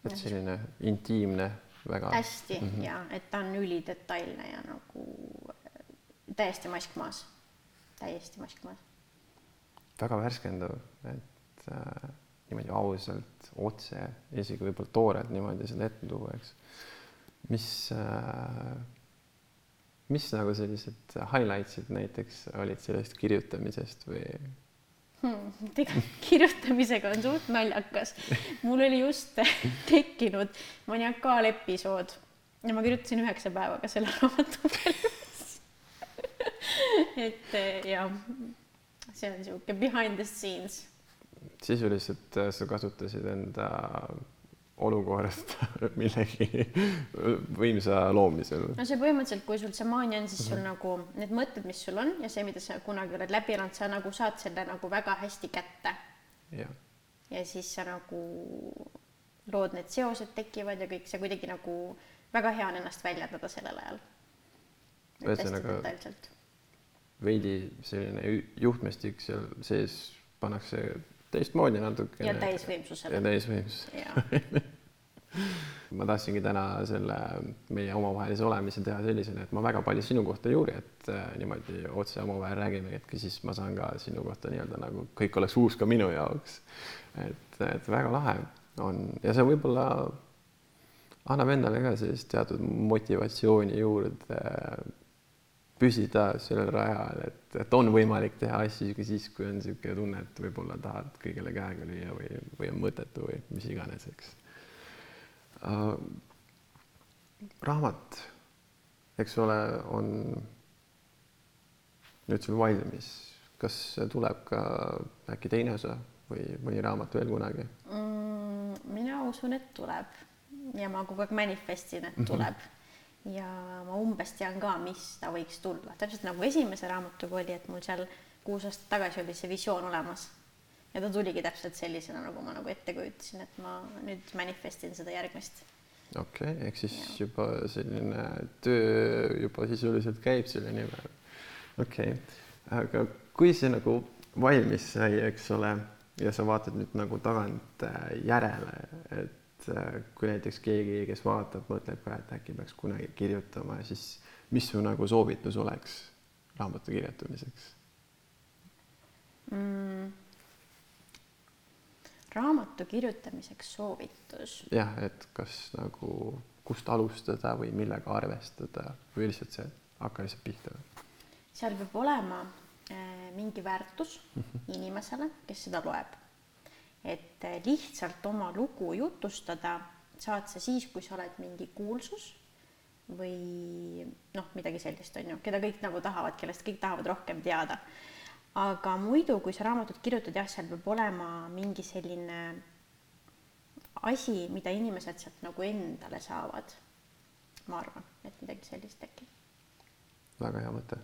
Speaker 1: et selline intiimne väga.
Speaker 2: hästi mm -hmm. ja et ta on ülidetailne ja nagu äh, täiesti mask maas, täiesti mask maas
Speaker 1: väga värskendav, et äh, niimoodi ausalt, otse, isegi võib-olla toorelt niimoodi seda ette tuua, eks. mis äh,, mis nagu sellised highlights'id näiteks olid sellest kirjutamisest või
Speaker 2: hmm,? tegelikult kirjutamisega on suht naljakas. mul oli just tekkinud maniakaalepisood ja ma kirjutasin üheksa päevaga selle raamatu peale et jah see on niisugune behind the scenes.
Speaker 1: sisuliselt äh, sa kasutasid enda olukorrast millegi võimsa loomisel.
Speaker 2: no see põhimõtteliselt, kui sul see maania on, siis sul mm -hmm. nagu need mõtted, mis sul on ja see, mida sa kunagi oled läbi elanud, sa nagu saad selle nagu väga hästi kätte. ja siis sa nagu lood need seosed tekivad ja kõik see kuidagi nagu väga hea on ennast väljendada sellel ajal.
Speaker 1: ühesõnaga veidi selline juhtmestik seal sees pannakse teistmoodi natukene.
Speaker 2: ja täisvõimsusele.
Speaker 1: ja täisvõimsusele ma tahtsingi täna selle meie omavahelise olemise teha sellisena, et ma väga palju sinu kohta ei uuri, et äh, niimoodi otse omavahel räägime, et siis ma saan ka sinu kohta nii-öelda nagu kõik oleks uus ka minu jaoks. et, et väga lahe on ja see võib-olla annab endale ka sellist teatud motivatsiooni juurde püsida sellel rajal, et, et on võimalik teha asju isegi siis, kui on niisugune tunne, et võib-olla tahad kõigele käega lüüa või, või on mõttetu või mis iganes, eks uh,. raamat, eks ole, on nüüd sul valmis, kas tuleb ka äkki teine osa või mõni raamat veel kunagi
Speaker 2: mm,? mina usun, et tuleb ja ma kogu aeg manifestin, et tuleb mm. -hmm ja ma umbes tean ka, mis ta võiks tulla, täpselt nagu esimese raamatuga oli, et mul seal kuus aastat tagasi oli see visioon olemas. ja ta tuligi täpselt sellisena, nagu ma nagu ette kujutasin, et ma nüüd manifestin seda järgmist.
Speaker 1: okei okay,, ehk siis ja. juba selline töö juba sisuliselt käib selle nimel. okei okay., aga kui see nagu valmis sai, eks ole, ja sa vaatad nüüd nagu tagant järele, et kui näiteks keegi, kes vaatab, mõtleb ka, et äkki peaks kunagi kirjutama, siis mis su nagu soovitus oleks raamatu kirjutamiseks
Speaker 2: mm.? raamatu kirjutamiseks soovitus?
Speaker 1: jah, et kas nagu, kust alustada või millega arvestada või lihtsalt see, hakka lihtsalt pihta?
Speaker 2: seal peab olema äh, mingi väärtus mm -hmm. inimesele, kes seda loeb et eh, lihtsalt oma lugu jutustada saad sa siis, kui sa oled mingi kuulsus või noh, midagi sellist on ju, keda kõik nagu tahavad, kellest kõik tahavad rohkem teada. aga muidu, kui sa raamatut kirjutad, jah, seal peab olema mingi selline asi, mida inimesed sealt nagu endale saavad. ma arvan, et midagi sellist äkki.
Speaker 1: väga hea mõte.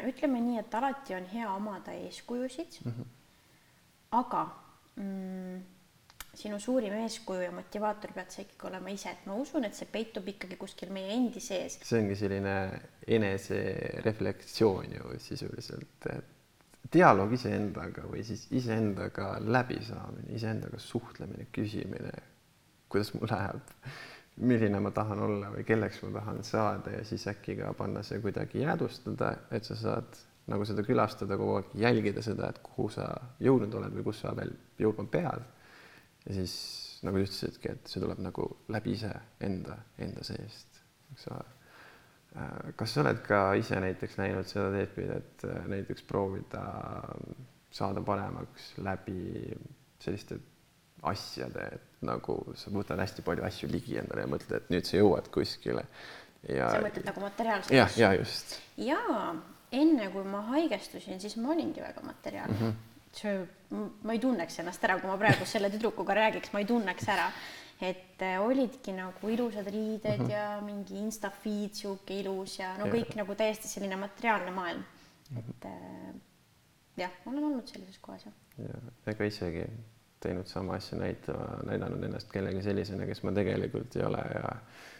Speaker 2: ütleme nii, et alati on hea omada eeskujusid mm. -hmm. aga mm, sinu suurim eeskuju ja motivaator pead sa ikkagi olema ise, et ma usun, et see peitub ikkagi kuskil meie endi sees.
Speaker 1: see ongi selline enesereflektsioon ju sisuliselt, et dialoog iseendaga või siis iseendaga läbisaamine, iseendaga suhtlemine, küsimine, kuidas mul läheb, milline ma tahan olla või kelleks ma tahan saada ja siis äkki ka panna see kuidagi jäädvustada, et sa saad nagu seda külastada kogu aeg, jälgida seda, et kuhu sa jõudnud oled või kus sa veel jõudma pead. ja siis nagu sa ütlesidki, et see tuleb nagu läbi iseenda, enda seest, eks ole Äh, kas sa oled ka ise näiteks näinud seda teed et äh, näiteks proovida saada paremaks läbi selliste asjade, et nagu sa võtad hästi palju asju ligi endale ja mõtled, et nüüd sa jõuad kuskile
Speaker 2: ja. sa mõtled nagu materiaalselt?
Speaker 1: jah, ja just.
Speaker 2: jaa, enne kui ma haigestusin, siis ma olingi väga materiaalne mm. -hmm. ma ei tunneks ennast ära, kui ma praegu selle tüdrukuga räägiks, ma ei tunneks ära et äh, olidki nagu ilusad riided mm -hmm. ja mingi insta feed sihuke ilus ja no kõik ja. nagu täiesti selline materiaalne maailm. et äh, jah, ma olen olnud sellises kohas jah.
Speaker 1: ja ega isegi teinud sama asja, näitama, näidanud ennast kellegi sellisena, kes ma tegelikult ei ole ja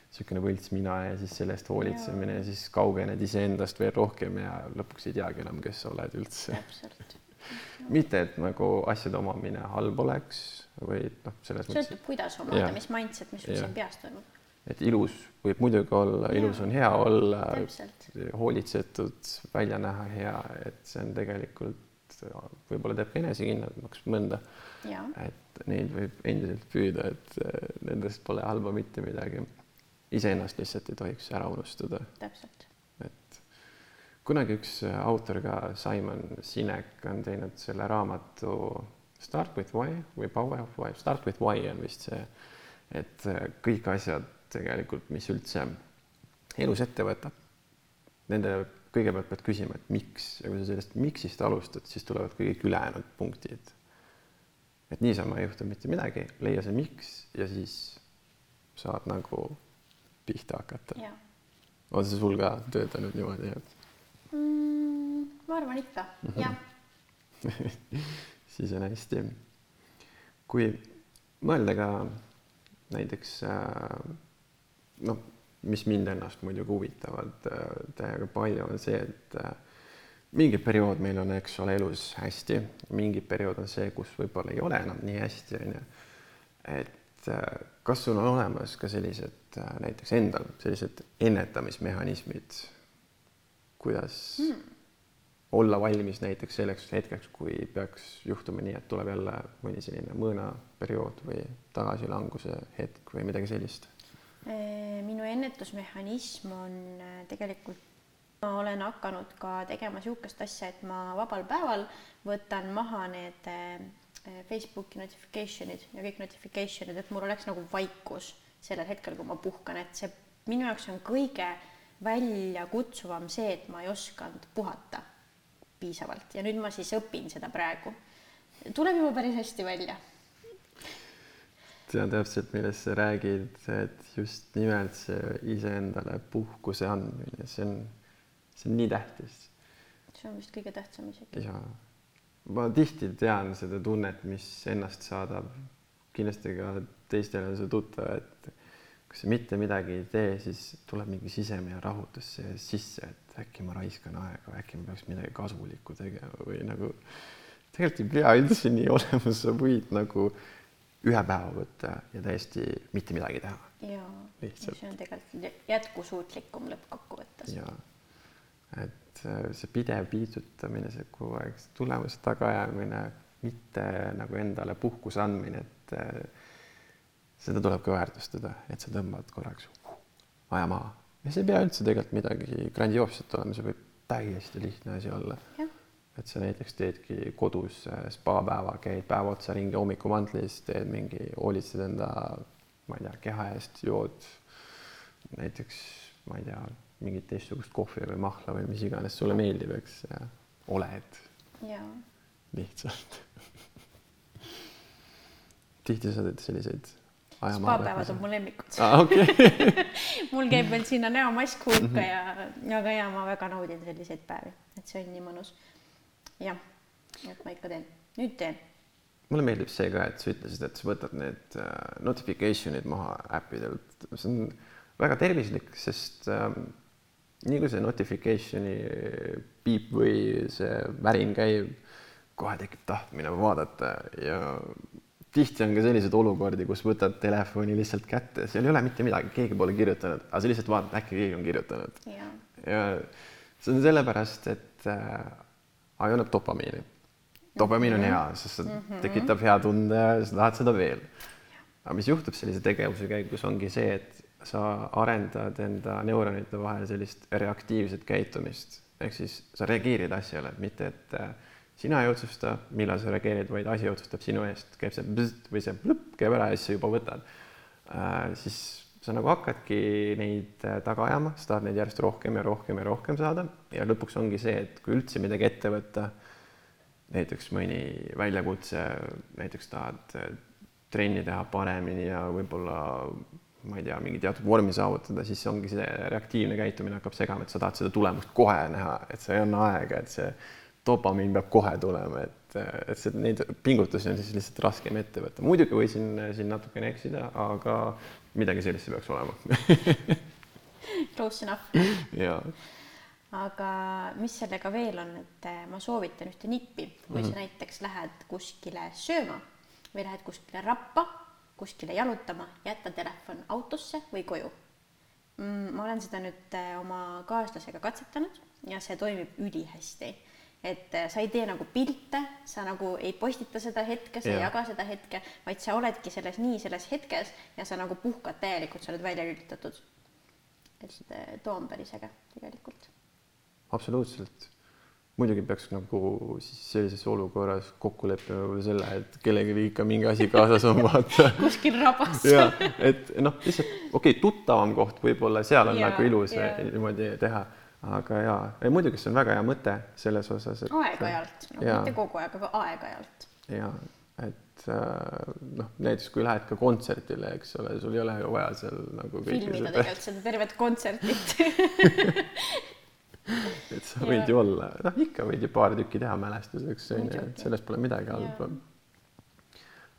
Speaker 1: niisugune võlts mina ja siis selle eest hoolitsemine ja. siis kaugened iseendast veel rohkem ja lõpuks ei teagi enam, kes sa oled üldse. mitte, et nagu asjade omamine halb oleks või noh, selles
Speaker 2: mõttes. sõltub, kuidas omada, mis mindset, mis sul siin peas toimub.
Speaker 1: et ilus võib muidugi olla, ilus on hea olla, hoolitsetud, välja näha hea, et see on tegelikult võib-olla teeb ka enesekindlamaks mõnda. et neid võib endiselt püüda, et eh, nendest pole halba mitte midagi. Iseennast lihtsalt ei tohiks ära unustada.
Speaker 2: täpselt.
Speaker 1: et kunagi üks autor ka, Simon Sinek on teinud selle raamatu Start with why või power of why, start with why on vist see, et äh, kõik asjad tegelikult, mis üldse elus ette võtab, nende kõigepealt pead küsima, et miks ja kui sa sellest miks'ist alustad, siis tulevad kõik ülejäänud punktid. et niisama ei juhtu mitte midagi, leia see miks ja siis saad nagu pihta hakata. on see sul ka töötanud niimoodi, et
Speaker 2: mm,? ma arvan ikka, jah
Speaker 1: siis on hästi. kui mõelda ka näiteks äh, noh, mis mind ennast muidugi huvitavad äh, täiega palju, on see, et äh, mingi periood meil on, eks ole, elus hästi, mingi periood on see, kus võib-olla ei ole enam nii hästi, on ju. Et kas sul on olemas ka sellised näiteks endal sellised ennetamismehhanismid, kuidas mm olla valmis näiteks selleks hetkeks, kui peaks juhtuma nii, et tuleb jälle mõni selline mõõnaperiood või tagasilanguse hetk või midagi sellist?
Speaker 2: minu ennetusmehhanism on äh, tegelikult, ma olen hakanud ka tegema niisugust asja, et ma vabal päeval võtan maha need äh, Facebooki notification'id ja kõik notification'id, et mul oleks nagu vaikus sellel hetkel, kui ma puhkan, et see minu jaoks on kõige väljakutsuvam see, et ma ei osanud puhata piisavalt ja nüüd ma siis õpin seda praegu. tuleb juba päris hästi välja.
Speaker 1: tean täpselt, millest sa räägid, et just nimelt see iseendale puhkuse andmine, see on, see on nii tähtis.
Speaker 2: see on vist kõige tähtsam isegi.
Speaker 1: ja ma tihti tean seda tunnet, mis ennast saadab. kindlasti ka teistele on see tuttav, et kui sa mitte midagi ei tee, siis tuleb mingi sisemine rahutus sisse, et äkki ma raiskan aega, äkki ma peaks midagi kasulikku tegema või nagu tegelikult ei pea üldse nii olema, sa võid nagu ühe päeva võtta ja täiesti mitte midagi teha.
Speaker 2: jaa, see on tegelikult jätkusuutlikum lõppkokkuvõttes.
Speaker 1: jaa, et äh, see pidev piitsutamine, see kogu aeg tulemuste tagaajamine, mitte nagu endale puhkuse andmine, et äh, seda tuleb ka väärtustada, et sa tõmbad korraks aja maha ja see ei pea üldse tegelikult midagi grandioosset olema, see võib täiesti lihtne asi olla. et sa näiteks teedki kodus äh, spapäeva, käid päev otsa ringi hommikumantlis, teed mingi, hoolitsed enda, ma ei tea, keha eest, jood näiteks, ma ei tea, mingit teistsugust kohvi või mahla või mis iganes sulle meeldib, eks, oled. lihtsalt tihti sa teed selliseid
Speaker 2: spapäevad on mu lemmikud
Speaker 1: ah,. Okay.
Speaker 2: mul käib veel sinna näomask hulka mm -hmm. ja, aga ja ma väga naudin selliseid päevi, et see on nii mõnus. jah, et ma ikka teen, nüüd teen.
Speaker 1: mulle meeldib see ka, et sa ütlesid, et sa võtad need uh, notification'id maha äppidelt, see on väga tervislik, sest um, nii kui see notification'i piip või see värin käib, kohe tekib tahtmine vaadata ja tihti on ka selliseid olukordi, kus võtad telefoni lihtsalt kätte, seal ei ole mitte midagi, keegi pole kirjutanud, aga sa lihtsalt vaatad, äkki keegi on kirjutanud. ja see on sellepärast, et äh, ajuneb dopamiini. dopamiin on hea, sest see mm -hmm. tekitab hea tunde sa tahad seda veel. aga mis juhtub sellise tegevuse käigus, ongi see, et sa arendad enda neuronite vahel sellist reaktiivset käitumist. Ehk siis sa reageerid asjale, mitte et äh, sina ei otsusta, millal sa reageerid, vaid asi otsustab sinu eest, käib see bzzt või see plõpp käib ära ja siis sa juba võtad. Äh,. siis sa nagu hakkadki neid äh, taga ajama, sa tahad neid järjest rohkem ja rohkem ja rohkem saada. Ja lõpuks ongi see, et kui üldse midagi ette võtta, näiteks mõni väljakutse, näiteks tahad äh, trenni teha paremini ja võib-olla ma ei tea, mingi teatud vormi saavutada, siis ongi see reaktiivne käitumine hakkab segama, et sa tahad seda tulemust kohe näha, et sa ei anna aega, et see dopamiin peab kohe tulema, et, et see, neid pingutusi on siis lihtsalt raskem ette võtta. muidugi võisin siin natukene eksida, aga midagi sellist peaks olema
Speaker 2: Close enough.
Speaker 1: jaa.
Speaker 2: aga mis sellega veel on, et ma soovitan ühte nippi, kui mm -hmm. sa näiteks lähed kuskile sööma või lähed kuskile rappa, kuskile jalutama, jätta telefon autosse või koju mm,. ma olen seda nüüd äh, oma kaaslasega katsetanud ja see toimib ülihästi et äh, sa ei tee nagu pilte, sa nagu ei postita seda hetke, sa ja. ei jaga seda hetke, vaid sa oledki selles nii selles hetkes ja sa nagu puhkad täielikult, sa oled välja lülitatud. et äh, too on päris äge tegelikult.
Speaker 1: absoluutselt. Muidugi peaks nagu siis sellises olukorras kokku leppima võib-olla selle, et kellelgi ikka mingi asi kaasas on, vaata
Speaker 2: kuskil rabas
Speaker 1: ja et noh, lihtsalt okei okay,, tuttavam koht võib-olla seal on ja, nagu ilus ja. niimoodi teha aga jaa, muidugi see on väga hea mõte selles osas,
Speaker 2: et aeg-ajalt no,, mitte kogu aeg, aga aeg-ajalt.
Speaker 1: ja et äh, noh, näiteks kui lähed ka kontserdile, eks ole, sul ei ole ju vaja seal nagu
Speaker 2: filmida tegelikult seda tervet kontsertit
Speaker 1: et sa võid ja. ju olla, noh, ikka võid ju paar tükki teha mälestuseks, onju, et selles pole midagi halba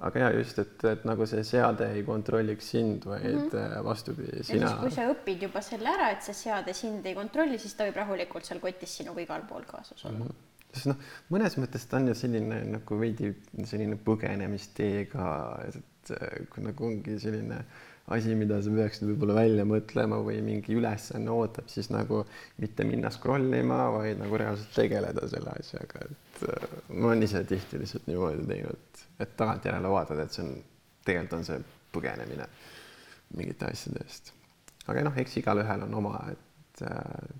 Speaker 1: aga ja just, et, et nagu see seade ei kontrolliks sind, vaid mm -hmm. vastupidi, sina.
Speaker 2: kui sa õpid juba selle ära, et see seade sind ei kontrolli, siis ta võib rahulikult seal kotis sinuga igal pool kaasas olla mm. -hmm
Speaker 1: sest noh, mõnes mõttes ta on ju selline nagu veidi selline põgenemistee ka, et kui nagu ongi selline äh, asi, mida sa peaksid võib-olla välja mõtlema või mingi ülesanne ootab, siis nagu mitte minna scroll ima, vaid nagu reaalselt tegeleda selle asjaga, et äh, ma olen ise tihti lihtsalt niimoodi teinud, et tagantjärele vaatad, et see on, tegelikult on see põgenemine mingite asjade eest. aga noh, eks igalühel on oma, et äh,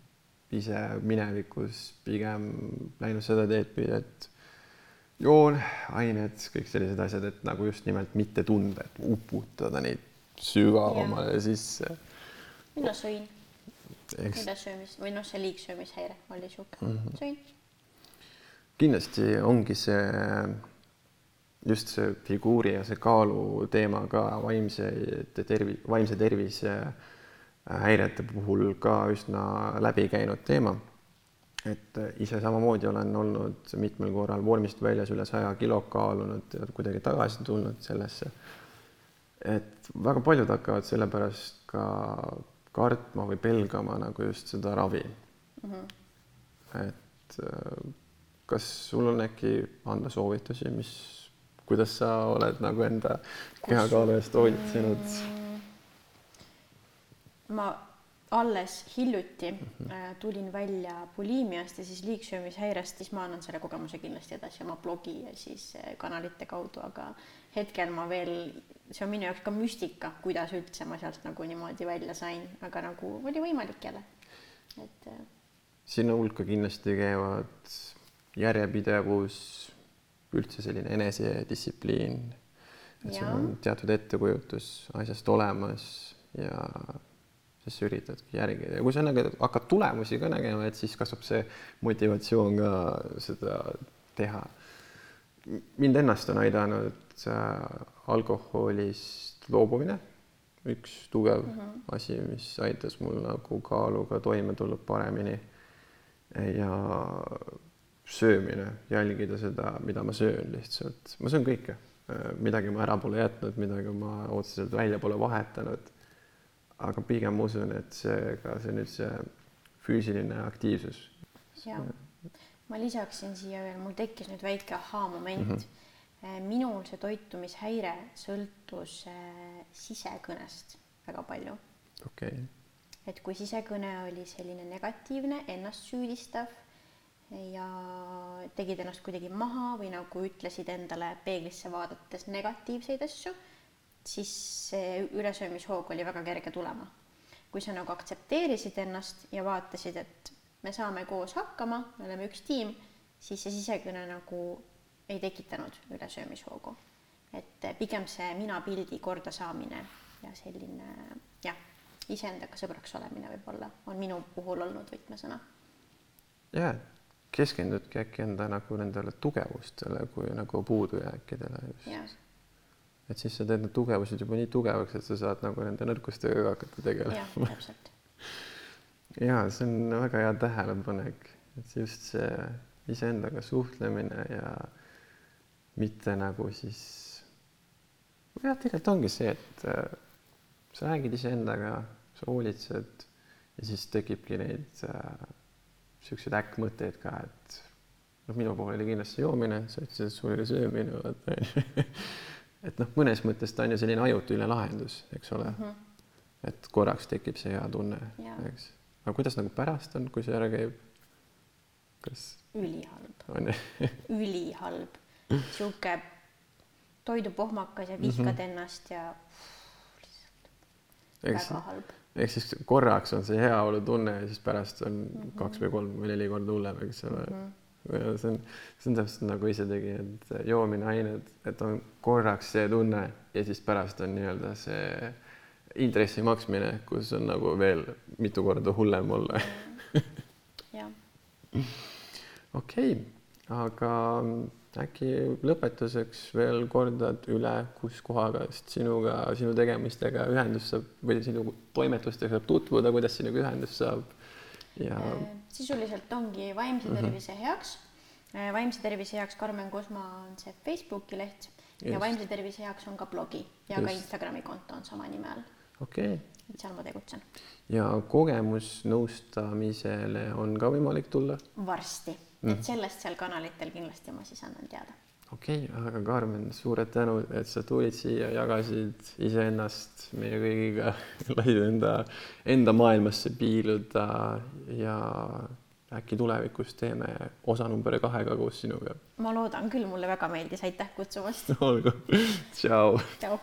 Speaker 1: ise minevikus pigem läinud seda teed pidi, et joon, ained, kõik sellised asjad, et nagu just nimelt mitte tunda, et uputada neid sügavamale sisse.
Speaker 2: mina sõin Eks... ülesöömis või noh, see liigsöömishäire oli sihuke mm, -hmm. sõin.
Speaker 1: kindlasti ongi see just see figuuri ja see kaalu teema ka vaimse tervi-, vaimse tervise häirete puhul ka üsna läbi käinud teema. et ise samamoodi olen olnud mitmel korral vormist väljas üle saja kilo kaalunud ja kuidagi tagasi tulnud sellesse et väga paljud hakkavad sellepärast ka kartma või pelgama nagu just seda ravi mm. -hmm. et äh, kas sul on äkki anda soovitusi, mis, kuidas sa oled nagu enda kehakaalu eest hoolitsenud mm.?
Speaker 2: ma alles hiljuti mm -hmm. tulin välja buliimiast ja siis liigsöömishäirest, siis ma annan selle kogemuse kindlasti edasi oma blogi ja siis äh, kanalite kaudu, aga hetkel ma veel see on minu jaoks ka müstika, kuidas üldse ma sealt nagu niimoodi välja sain, aga nagu oli võimalik jälle, et. Äh,
Speaker 1: sinna hulka kindlasti käivad järjepidevus, üldse selline enesedistsipliin. et sul on teatud ettekujutus asjast olemas ja siis sa üritadki järgida ja kui sa nagu hakkad tulemusi ka nägema, et siis kasvab see motivatsioon ka seda teha mind ennast on aidanud äh, alkoholist loobumine, üks tugev mm -hmm. asi, mis aitas mul nagu kaaluga toime tulla paremini ja söömine, jälgida seda, mida ma söön lihtsalt, ma söön kõike, midagi ma ära pole jätnud, midagi ma otseselt välja pole vahetanud. aga pigem usun, et see ka see nüüd see füüsiline aktiivsus.
Speaker 2: ja ma lisaksin siia veel, mul tekkis nüüd väike ahaa-moment mm. -hmm. minul see toitumishäire sõltus äh, sisekõnest väga palju.
Speaker 1: okei okay.
Speaker 2: et kui sisekõne oli selline negatiivne, ennast süüdistav ja tegid ennast kuidagi maha või nagu ütlesid endale peeglisse vaadates negatiivseid asju, siis see ülesöömishoog oli väga kerge tulema. kui sa nagu aktsepteerisid ennast ja vaatasid, et me saame koos hakkama, me oleme üks tiim, siis see sisekõne nagu ei tekitanud ülesöömishoogu. et pigem see minapildi kordasaamine ja selline jah, iseendaga sõbraks olemine võib-olla on minu puhul olnud võtmesõna.
Speaker 1: ja keskendudki äkki enda nagu nendele tugevustele kui nagu puudujääkidele just. et siis sa teed need tugevused juba nii tugevaks, et sa saad nagu nende nõrkustega hakata tegelema.
Speaker 2: jah, täpselt
Speaker 1: ja see on väga hea tähelepanek, et just see iseendaga suhtlemine ja mitte nagu siis, jah, tegelikult ongi see, et äh, sa räägid iseendaga, sa hoolitsed ja siis tekibki neid äh, siukseid äkkmõtteid ka, et noh, minu puhul oli kindlasti joomine, sa ütlesid, et sul oli söömine, vaata onju. et noh, mõnes mõttes ta on ju selline ajutine lahendus, eks ole mm. -hmm. et korraks tekib see hea tunne, eks aga kuidas nagu pärast on, kui see ära käib? kas?
Speaker 2: ülihalb ülihalb, sihuke toidupohmakas ja vihkad mm -hmm. ennast ja lihtsalt
Speaker 1: väga siis, halb. ehk siis korraks on see heaolutunne ja siis pärast on mm -hmm. kaks või kolm või neli korda hullem, eks ole mm. -hmm ja see on, see on täpselt nagu ise tegi, et joomine ained, et on korraks see tunne ja siis pärast on nii-öelda see intressi maksmine, kus on nagu veel mitu korda hullem olla
Speaker 2: jah.
Speaker 1: okei, aga äkki lõpetuseks veel kordad üle, kus kohaga sinuga, sinu tegemistega ühendust saab või sinu toimetustega saab tutvuda, kuidas sinuga ühendust saab ja äh,?
Speaker 2: sisuliselt ongi vaimse mhm. tervise mm -hmm. heaks äh,. vaimse tervise heaks Karmen Kusma on see Facebooki leht Just. ja vaimse tervise heaks on ka blogi ja Just. ka Instagrami konto on sama nime all
Speaker 1: okei okay..
Speaker 2: seal ma tegutsen.
Speaker 1: ja kogemusnõustamisele on ka võimalik tulla?
Speaker 2: varsti mm., et sellest seal kanalitel kindlasti ma siis annan teada.
Speaker 1: okei okay,, aga Karmen, suured tänud, et sa tulid siia, jagasid iseennast meie kõigiga, lasid enda, enda maailmasse piiluda ja äkki tulevikus teeme osa number kahega koos sinuga.
Speaker 2: ma loodan küll, mulle väga meeldis, aitäh kutsumast
Speaker 1: olgu, tšau.
Speaker 2: tšau.